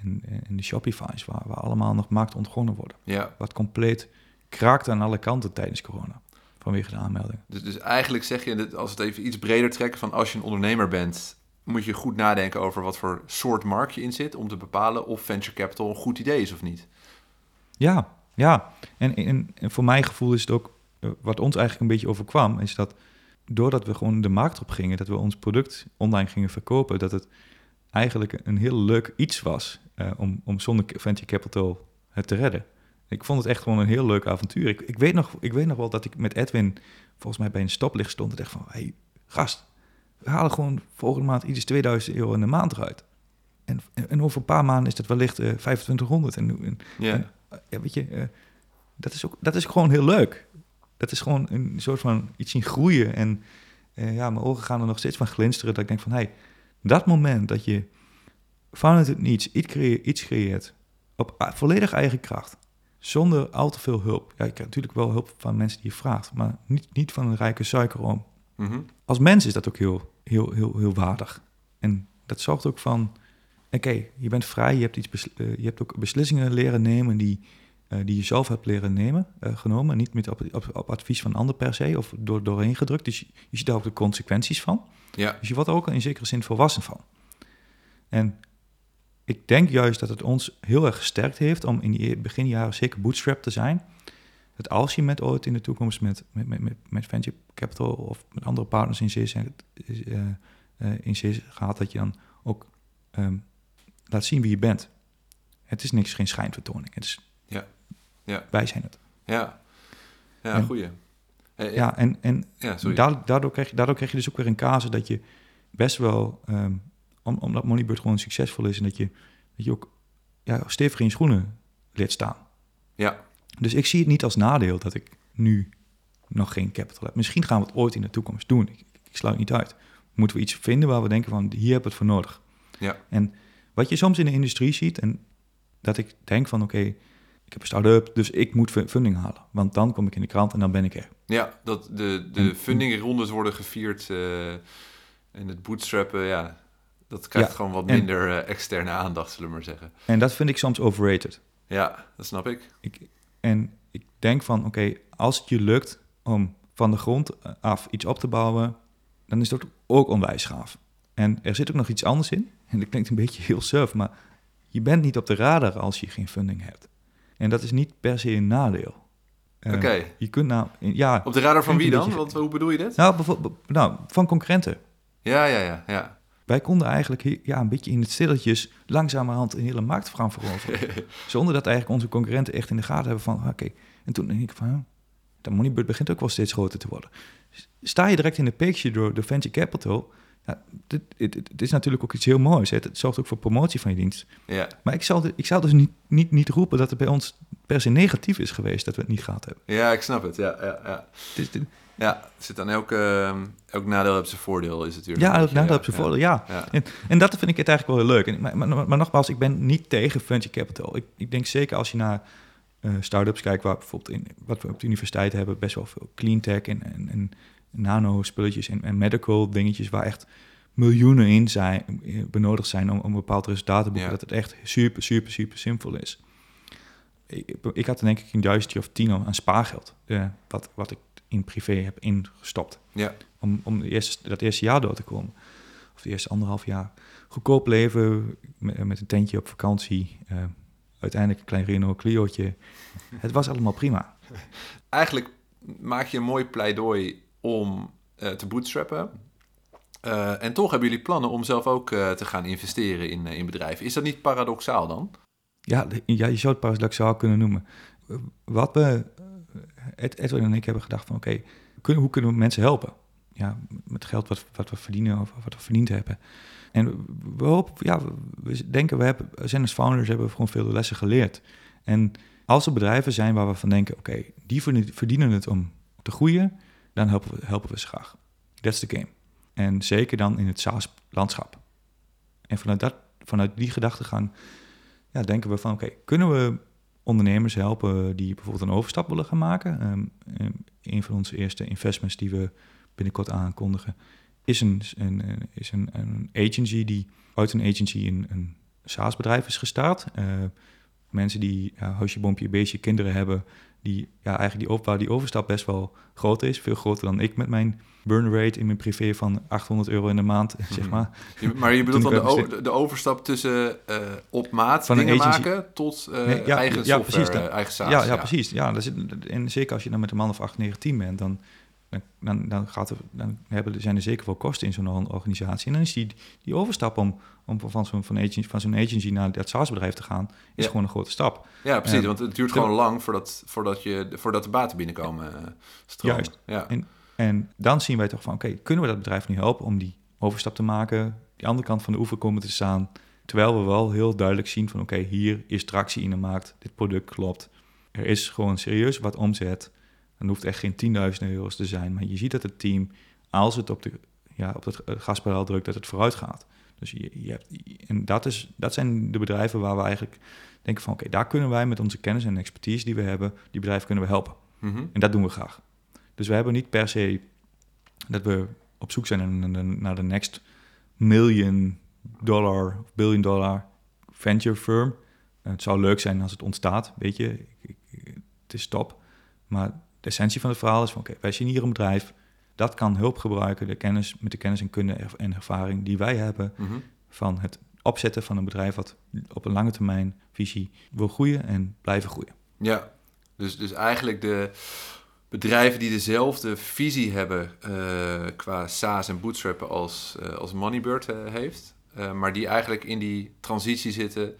Speaker 2: en, en de Shopify's, waar, waar allemaal nog markt ontgonnen worden.
Speaker 1: ja.
Speaker 2: Wat compleet kraakt aan alle kanten tijdens corona, vanwege de aanmelding.
Speaker 1: Dus, dus eigenlijk zeg je, dat als we het even iets breder trekken, van als je een ondernemer bent, moet je goed nadenken over wat voor soort markt je in zit, om te bepalen of venture capital een goed idee is of niet.
Speaker 2: Ja, ja. En, en, en voor mijn gevoel is het ook, eh, wat ons eigenlijk een beetje overkwam, is dat doordat we gewoon de markt op gingen, dat we ons product online gingen verkopen, dat het eigenlijk een heel leuk iets was eh, om, om zonder venture capital het te redden. Ik vond het echt gewoon een heel leuk avontuur. Ik, ik, weet nog, ik weet nog wel dat ik met Edwin volgens mij bij een stoplicht stond en dacht van, hey, gast, we halen gewoon volgende maand iets 2000 euro in de maand eruit. En, en over een paar maanden is dat wellicht eh 2500. En, en
Speaker 1: Ja,
Speaker 2: En- ja, weet je, eh, dat, is ook, dat is gewoon heel leuk. Dat is gewoon een soort van iets zien groeien. En eh, ja, mijn ogen gaan er nog steeds van glinsteren. Dat ik denk van, hé, hey, dat moment dat je vanuit het niets iets, creë- iets creëert, op volledig eigen kracht, zonder al te veel hulp. Ja, je krijgt natuurlijk wel hulp van mensen die je vraagt, maar niet, niet van een rijke suikeroom.
Speaker 1: Mhm.
Speaker 2: Als mens is dat ook heel, heel, heel, heel waardig. En dat zorgt ook van, oké, je bent vrij, je hebt, iets eh, je hebt ook beslissingen leren nemen die, eh, die je zelf hebt leren nemen, eh, genomen. Niet met op, op, op advies van een ander per se of door, doorheen gedrukt. Dus je, je ziet daar ook de consequenties van.
Speaker 1: ja,
Speaker 2: Dus je wordt er ook in zekere zin volwassen van. En ik denk juist dat het ons heel erg gesterkt heeft om in die beginjaren zeker bootstrap te zijn. Dat als je met ooit in de toekomst met, met, met, met, met venture capital of met andere partners in zee, eh, in zee gaat, dat je dan ook ehm, laat zien wie je bent. Het is niks, geen schijnvertoning. Het is,
Speaker 1: Ja. Ja.
Speaker 2: Wij zijn het.
Speaker 1: ja. Ja,
Speaker 2: En-
Speaker 1: goeie. Eh,
Speaker 2: Ja, en, en
Speaker 1: ja,
Speaker 2: daardoor, krijg je, daardoor krijg je dus ook weer een casus dat je best wel, ehm, om, omdat Moneybird gewoon succesvol is en dat je, dat je ook ja, stevig in je schoenen leert staan.
Speaker 1: Ja,
Speaker 2: Dus ik zie het niet als nadeel dat ik nu nog geen capital heb. Misschien gaan we het ooit in de toekomst doen. Ik, ik sluit niet uit. Moeten we iets vinden waar we denken van, hier hebben we het voor nodig.
Speaker 1: Ja.
Speaker 2: En wat je soms in de industrie ziet, en dat ik denk van, oké, ik heb een start-up, dus ik moet fu- funding halen. Want dan kom ik in de krant en dan ben ik er.
Speaker 1: ja dat de, de fundingrondes worden gevierd eh, en het bootstrappen, ja. Dat krijgt
Speaker 2: Ja,
Speaker 1: gewoon wat minder eh, externe aandacht, zullen we maar zeggen.
Speaker 2: En dat vind ik soms overrated.
Speaker 1: Ja, dat snap ik.
Speaker 2: Ik, en ik denk van, oké, als het je lukt om van de grond af iets op te bouwen, dan is dat ook onwijs gaaf. En er zit ook nog iets anders in. En dat klinkt een beetje heel surf, maar je bent niet op de radar als je geen funding hebt. En dat is niet per se een nadeel. Eh,
Speaker 1: Oké.
Speaker 2: Je kunt nou, ja,
Speaker 1: Op de radar van wie dan? Want hoe bedoel je dit?
Speaker 2: nou, nou, van concurrenten.
Speaker 1: Ja, ja, ja, ja.
Speaker 2: Wij konden eigenlijk ja, een beetje in het stilletjes langzamerhand een hele markt gaan veroveren. Zonder dat eigenlijk onze concurrenten echt in de gaten hebben van, oké. En toen denk ik van, de moneybird begint ook wel steeds groter te worden. Sta je direct in de picture door de venture capital, ja, dit, dit, dit is natuurlijk ook iets heel moois. Hè. Het zorgt ook voor promotie van je dienst.
Speaker 1: Ja,
Speaker 2: Maar ik zou, ik zou dus niet, niet, niet roepen dat het bij ons per se negatief is geweest dat we het niet gehad hebben.
Speaker 1: ja ik snap het. Ja, ja, ja.
Speaker 2: Dit-
Speaker 1: ja zit aan elk, eh, elk nadeel heeft zijn voordeel, is het natuurlijk.
Speaker 2: ja,
Speaker 1: beetje,
Speaker 2: nadeel op zijn voordeel, ja.
Speaker 1: Ja.
Speaker 2: En, en dat vind ik het eigenlijk wel heel leuk. En, maar, maar, maar nogmaals, ik ben niet tegen venture capital. Ik, ik denk zeker als je naar eh start-ups kijkt, waar bijvoorbeeld in, wat we op de universiteit hebben, best wel veel clean tech en, en, en nano-spulletjes en, en medical dingetjes waar echt miljoenen in zijn, eh, benodigd zijn om, om een bepaald resultaat te boeken.
Speaker 1: Ja.
Speaker 2: Dat het echt super, super, super simpel is. Ik, ik had denk ik een duizendje of tien aan spaargeld, eh, wat, wat ik in privé heb ingestopt
Speaker 1: Ja.
Speaker 2: om, om de eerste, dat eerste jaar door te komen. Of de eerste anderhalf jaar. Goedkoop leven, met, met een tentje op vakantie. eh, uiteindelijk een klein Renault Clio'tje. Het was allemaal prima.
Speaker 1: Eigenlijk maak je een mooi pleidooi om eh, te bootstrappen. Eh, en toch hebben jullie plannen om zelf ook te gaan investeren in, in bedrijven. Is dat niet paradoxaal dan?
Speaker 2: Ja, ja je zou het paradoxaal kunnen noemen. Wat we, Ed, Edwin en ik hebben gedacht van... oké, hoe kunnen we mensen helpen? Ja, met geld wat, wat we verdienen of wat we verdiend hebben. En we hopen, ja, we- denken, we hebben, zijn als founders hebben we gewoon veel lessen geleerd. En als er bedrijven zijn waar we van denken, oké, die verdien- verdienen het om te groeien, dan helpen we, helpen we ze graag. That's the game. En zeker dan in het SaaS-landschap. En vanuit, dat, vanuit die gedachtegang ja, denken we van, oké, kunnen we ondernemers helpen die bijvoorbeeld een overstap willen gaan maken? Ehm, ehm, een van onze eerste investments die we binnenkort aankondigen, is een, een, is een, een agency die uit een agency een, een SaaS-bedrijf is gestart. Eh, mensen die huisje, boompje, beestje, kinderen hebben, die ja, eigenlijk die, op- waar die overstap best wel groot is. Veel groter dan ik met mijn burn rate in mijn privé van 800 euro in de maand, zeg
Speaker 1: Mhm.
Speaker 2: maar.
Speaker 1: Je- maar je bedoelt dan de, de, overstap tussen eh, op maat
Speaker 2: Van
Speaker 1: dingen maken tot eh,
Speaker 2: Nee, ja,
Speaker 1: eigen
Speaker 2: ja,
Speaker 1: software,
Speaker 2: precies, dan-
Speaker 1: eh, eigen SaaS.
Speaker 2: ja, ja, precies. Ja, dat zit, en zeker als je dan met een man of 8, 9, 10 bent, dan, dan, dan, dan, gaat er, dan hebben, zijn er zeker wel kosten in zo'n or- organisatie. En dan is die, die overstap om, om van zo'n van agency, van zo'n agency naar dat SaaS-bedrijf te gaan, is
Speaker 1: Ja.
Speaker 2: gewoon een grote stap.
Speaker 1: Ja, precies. Want het duurt
Speaker 2: De-
Speaker 1: gewoon lang voordat, voordat, je, voordat de baten binnenkomen. eh, stromen.
Speaker 2: Juist.
Speaker 1: Ja.
Speaker 2: En dan zien wij toch van, oké, kunnen we dat bedrijf nu helpen om die overstap te maken, die andere kant van de oever komen te staan, terwijl we wel heel duidelijk zien van, oké, hier is tractie in de markt, dit product klopt, er is gewoon serieus wat omzet, dan hoeft echt geen 10.000 euro's te zijn, maar je ziet dat het team, als het op, de, ja, op het gaspedaal drukt, dat het vooruit gaat. Dus je, je hebt, en dat, is, dat zijn de bedrijven waar we eigenlijk denken van, oké, daar kunnen wij met onze kennis en expertise die we hebben, die bedrijven kunnen we helpen.
Speaker 1: Mhm.
Speaker 2: En dat doen we graag. Dus we hebben niet per se dat we op zoek zijn naar de, next million dollar of billion dollar venture firm. Het zou leuk zijn als het ontstaat, weet je. Het is top. Maar de essentie van het verhaal is van, oké, wij zien hier een bedrijf. Dat kan hulp gebruiken, de kennis, met de kennis en kunde en ervaring die wij hebben
Speaker 1: Mhm.
Speaker 2: van het opzetten van een bedrijf wat op een lange termijn visie wil groeien en blijven groeien.
Speaker 1: Ja, dus, dus eigenlijk de bedrijven die dezelfde visie hebben eh, qua SaaS en bootstrappen als, eh, als Moneybird eh, heeft. maar die eigenlijk in die transitie zitten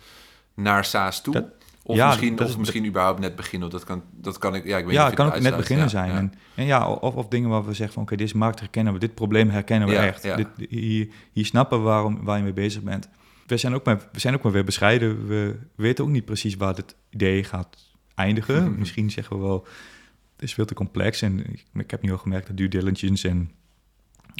Speaker 1: naar SaaS toe.
Speaker 2: Dat-
Speaker 1: of
Speaker 2: ja,
Speaker 1: misschien,
Speaker 2: dat
Speaker 1: of
Speaker 2: is-
Speaker 1: misschien überhaupt net beginnen. Dat kan, dat kan ik, ja, ik weet
Speaker 2: ja,
Speaker 1: niet
Speaker 2: het kan ook net beginnen zijn.
Speaker 1: ja.
Speaker 2: En, en ja, of, of dingen waar we zeggen van oké, dit is markt herkennen we, dit probleem herkennen we echt. Dit, hier, hier snappen we waarom, waar je mee bezig bent. We zijn ook maar, we zijn ook maar weer bescheiden. We weten ook niet precies waar dit idee gaat eindigen. Misschien zeggen we wel, het is veel te complex. En ik, ik heb nu al gemerkt dat due diligence en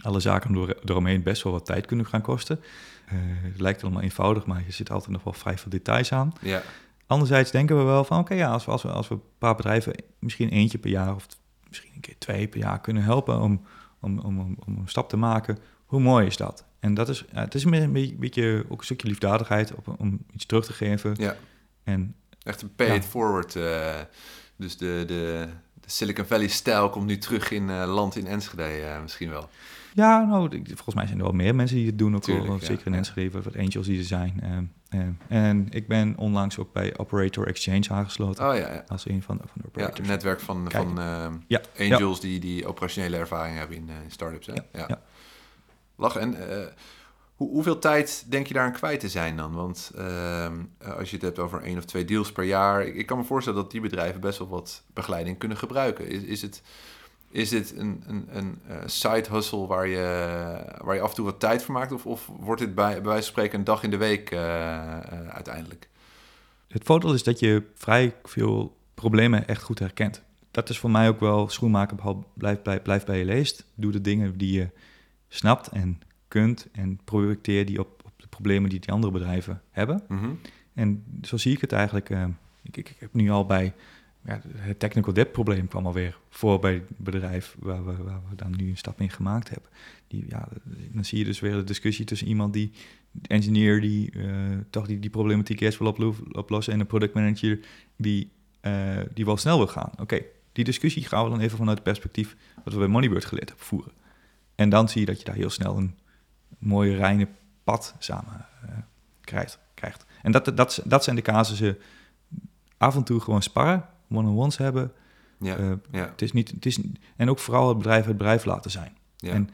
Speaker 2: alle zaken door, eromheen best wel wat tijd kunnen gaan kosten. Eh, het lijkt allemaal eenvoudig, maar je zit altijd nog wel vrij veel details aan.
Speaker 1: Ja,
Speaker 2: Anderzijds denken we wel van, oké, ja, als we, als, we, als we een paar bedrijven misschien eentje per jaar of misschien een keer twee per jaar kunnen helpen om, om, om, om, om een stap te maken, hoe mooi is dat? En dat is, ja, het is een beetje, beetje ook een stukje liefdadigheid op, om iets terug te geven.
Speaker 1: Ja.
Speaker 2: En
Speaker 1: Echt een pay it forward. eh, dus de, de, de Silicon Valley-stijl komt nu terug in eh, land in Enschede eh, misschien wel.
Speaker 2: ja, nou, volgens mij zijn er wel meer mensen die het doen. Ook
Speaker 1: Tuurlijk,
Speaker 2: wel,
Speaker 1: ja,
Speaker 2: zeker in
Speaker 1: ja.
Speaker 2: Enschede, wat, wat angels die er zijn. Ehm, en ik ben onlangs ook bij Operator Exchange aangesloten.
Speaker 1: Oh ja, ja.
Speaker 2: Als een van, van de
Speaker 1: Ja,
Speaker 2: operators.
Speaker 1: een netwerk van,
Speaker 2: Kijk.
Speaker 1: van eh,
Speaker 2: Ja,
Speaker 1: angels die, die operationele ervaring hebben in, eh, in startups. Hè? Ja.
Speaker 2: ja.
Speaker 1: Lachen. En eh, hoe, hoeveel tijd denk je daar aan kwijt te zijn dan? Want ehm, eh, als je het hebt over één of twee deals per jaar, ik, ik kan me voorstellen dat die bedrijven best wel wat begeleiding kunnen gebruiken. Is, is het, is dit een, een, een eh, side hustle waar je, waar je af en toe wat tijd voor maakt? Of, of wordt dit bij, bij wijze van spreken een dag in de week eh, uiteindelijk?
Speaker 2: Het voordeel is dat je vrij veel problemen echt goed herkent. Dat is voor mij ook wel schoenmaken, behal- blijf, blijf, blijf bij je leest. Doe de dingen die je snapt en kunt en projecteer die op, op de problemen die die andere bedrijven hebben.
Speaker 1: Mhm.
Speaker 2: En zo zie ik het eigenlijk. eh, ik, ik, ik heb nu al bij ja, het technical debt probleem kwam alweer voor bij het bedrijf waar we, waar we dan nu een stap in gemaakt hebben. Die, ja, dan zie je dus weer de discussie tussen iemand die, de engineer die eh, toch die, die problematiek eerst wil oplo- oplossen en een product manager die, eh, die wel snel wil gaan. Oké, die discussie gaan we dan even vanuit het perspectief wat we bij Moneybird geleerd hebben voeren. En dan zie je dat je daar heel snel een mooie, reine pad samen eh, krijgt, krijgt. En dat, dat, dat zijn de casussen af en toe gewoon sparren, one-on-ones hebben.
Speaker 1: Ja,
Speaker 2: Eh,
Speaker 1: ja,
Speaker 2: het is niet, het is, en ook vooral het bedrijf het bedrijf laten zijn.
Speaker 1: ja.
Speaker 2: en-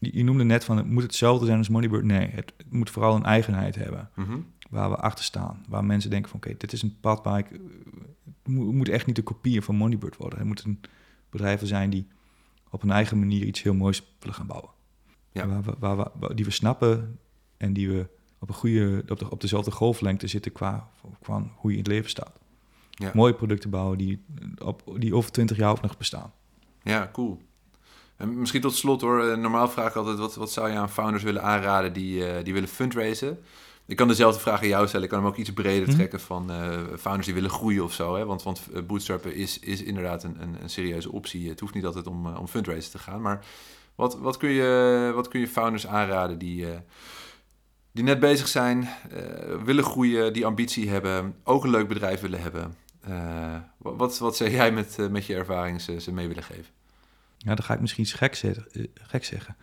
Speaker 2: Je, je noemde net van, het moet hetzelfde zijn als Moneybird. Nee, het, het moet vooral een eigenheid hebben
Speaker 1: Mhm.
Speaker 2: waar we achter staan. Waar mensen denken van, oké, dit is een pad waar ik... eh, Het moet, het moet echt niet een kopie van Moneybird worden. Het moeten bedrijven zijn die op een eigen manier iets heel moois willen gaan bouwen.
Speaker 1: Ja.
Speaker 2: Waar we, waar we, waar- die we snappen en die we op, een goede, op, de, op dezelfde golflengte zitten qua, qua hoe je in het leven staat.
Speaker 1: Ja.
Speaker 2: Mooie producten bouwen die, op, die over twintig jaar ook nog bestaan.
Speaker 1: Ja, cool. En misschien tot slot hoor, eh, normaal vraag ik altijd, wat, wat zou je aan founders willen aanraden die, eh, die willen fundraisen? Ik kan dezelfde vraag aan jou stellen, ik kan hem ook iets breder
Speaker 2: Mhm.
Speaker 1: trekken van eh, founders die willen groeien of zo. Hè? Want, want bootstrappen is, is inderdaad een, een, een serieuze optie. Het hoeft niet altijd om, eh, om fundraisen te gaan, maar wat, wat, kun je, wat kun je founders aanraden die, eh, die net bezig zijn, eh, willen groeien, die ambitie hebben, ook een leuk bedrijf willen hebben? Eh, wat, wat, zou jij met, met je ervaring ze, ze mee willen geven?
Speaker 2: Ja, dan ga ik misschien iets gek, gek zeggen.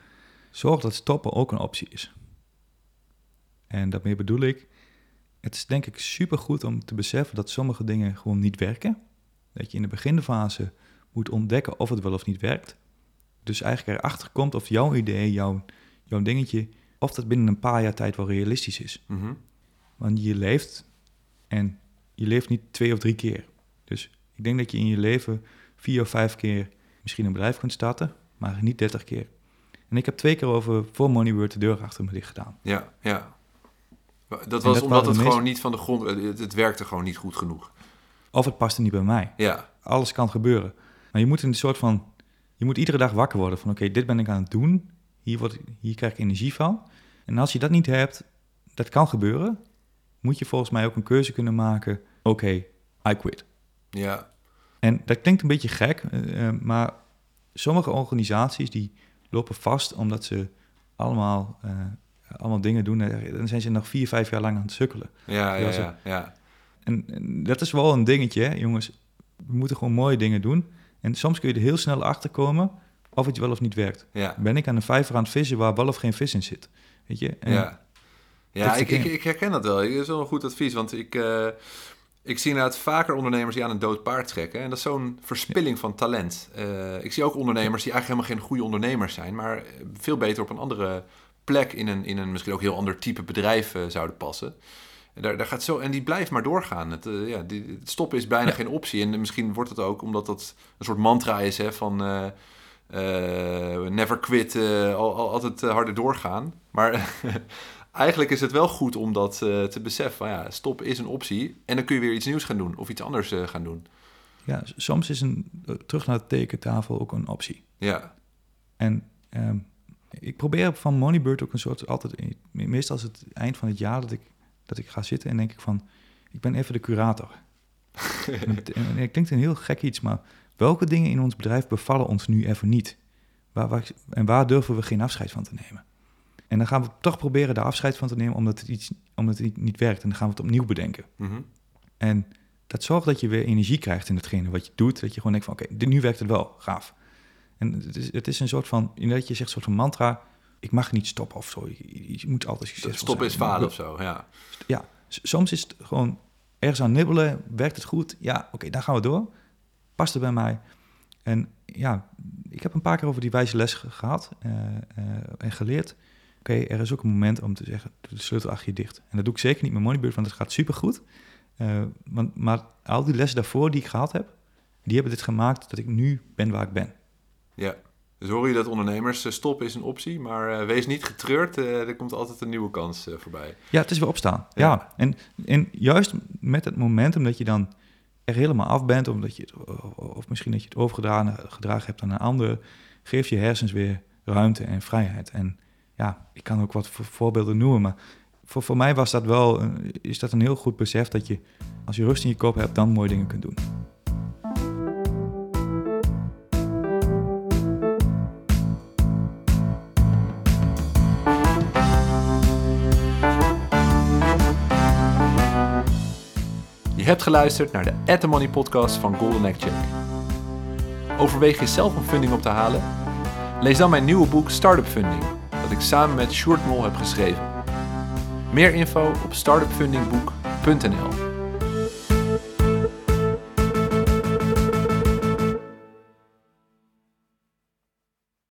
Speaker 2: Zorg dat stoppen ook een optie is. En daarmee bedoel ik, het is denk ik supergoed om te beseffen dat sommige dingen gewoon niet werken. Dat je in de beginfase moet ontdekken of het wel of niet werkt. Dus eigenlijk erachter komt of jouw idee, jouw, jouw dingetje, of dat binnen een paar jaar tijd wel realistisch is.
Speaker 1: Mhm.
Speaker 2: Want je leeft en je leeft niet twee of drie keer. Dus ik denk dat je in je leven vier of vijf keer misschien een bedrijf kunt starten, maar niet dertig keer. En ik heb twee keer over voor Moneybird de deur achter me dicht gedaan.
Speaker 1: Ja, ja. Dat was
Speaker 2: dat
Speaker 1: omdat het gewoon niet van de grond... Het, het werkte gewoon niet goed genoeg.
Speaker 2: Of het paste niet bij mij.
Speaker 1: Ja,
Speaker 2: Alles kan gebeuren. Maar je moet in een soort van... Je moet iedere dag wakker worden van... Oké, dit ben ik aan het doen. Hier, word, hier krijg ik energie van. En als je dat niet hebt, dat kan gebeuren. Moet je volgens mij ook een keuze kunnen maken. Oké, I quit.
Speaker 1: ja,
Speaker 2: En dat klinkt een beetje gek, eh, eh, maar sommige organisaties die lopen vast omdat ze allemaal, eh, allemaal dingen doen. Dan zijn ze nog vier, vijf jaar lang aan het sukkelen.
Speaker 1: ja, ja,
Speaker 2: Ja, zo-
Speaker 1: ja, ja.
Speaker 2: En, en dat is wel een dingetje, hè, jongens. We moeten gewoon mooie dingen doen. En soms kun je er heel snel achter komen of het wel of niet werkt.
Speaker 1: ja.
Speaker 2: Ben ik aan een vijver aan het vissen waar wel of geen vis in zit? Weet je? En
Speaker 1: Ja, ja ik, ik, ik herken dat wel. Dat is wel een goed advies, want ik, eh, ik zie inderdaad vaker ondernemers die aan een dood paard trekken. En dat is zo'n verspilling van talent. Eh, ik zie ook ondernemers die eigenlijk helemaal geen goede ondernemers zijn, maar veel beter op een andere plek in een, in een misschien ook heel ander type bedrijf eh, zouden passen. Daar, daar gaat zo, en die blijft maar doorgaan. Het, eh, ja, die, het stoppen is bijna
Speaker 2: Ja.
Speaker 1: geen optie. En misschien wordt het ook omdat dat een soort mantra is hè, van... eh, eh, never quit, al, al- altijd harder doorgaan. Maar eigenlijk is het wel goed om dat te beseffen. Van, ja, stop is een optie. En dan kun je weer iets nieuws gaan doen of iets anders gaan doen.
Speaker 2: ja, soms is een terug naar de tekentafel ook een optie.
Speaker 1: Ja,
Speaker 2: En ehm, ik probeer van Moneybird ook een soort altijd, meestal is het eind van het jaar dat ik, dat ik ga zitten en denk ik van, ik ben even de curator. en, het- en het klinkt een heel gek iets, maar welke dingen in ons bedrijf bevallen ons nu even niet? Waar, waar, en waar durven we geen afscheid van te nemen? En dan gaan we toch proberen daar afscheid van te nemen omdat het, iets, omdat het niet werkt. En dan gaan we het opnieuw bedenken.
Speaker 1: Mhm.
Speaker 2: En dat zorgt dat je weer energie krijgt in hetgene wat je doet. Dat je gewoon denkt van oké, nu werkt het wel, gaaf. En het is, het is een soort van, inderdaad, je zegt een soort van mantra. Ik mag niet stoppen of zo. Je, je moet altijd succesvol
Speaker 1: Stop
Speaker 2: zijn.
Speaker 1: is falen of zo, ja.
Speaker 2: Ja, soms is het gewoon ergens aan nibbelen. Werkt het goed? Ja, oké, dan gaan we door. Past het bij mij? En ja, ik heb een paar keer over die wijze les ge- gehad eh, eh, en geleerd. Oké, er is ook een moment om te zeggen, de sleutel achter je dicht. En dat doe ik zeker niet met Moneybird, want het gaat supergoed. Eh want, maar al die lessen daarvoor die ik gehad heb, die hebben dit gemaakt dat ik nu ben waar ik ben.
Speaker 1: Ja. Dus hoor je dat ondernemers, eh, stoppen is een optie, maar eh, wees niet getreurd, eh, er komt altijd een nieuwe kans voorbij.
Speaker 2: Ja, het is weer opstaan. Ja.
Speaker 1: Ja.
Speaker 2: En, en juist met het momentum dat je dan er helemaal af bent, omdat je het, of misschien dat je het overgedragen gedragen hebt aan een ander, geef je hersens weer ruimte en vrijheid. En ja, ik kan ook wat voor voorbeelden noemen, maar voor, voor mij was dat wel, is dat een heel goed besef dat je, als je rust in je kop hebt, dan mooie dingen kunt doen.
Speaker 1: Hebt geluisterd naar de At The Money podcast van Golden Egg Check. Overweeg je zelf een funding op te halen? Lees dan mijn nieuwe boek Startup Funding, dat ik samen met Sjoerd Mol heb geschreven. Meer info op startupfundingboek.nl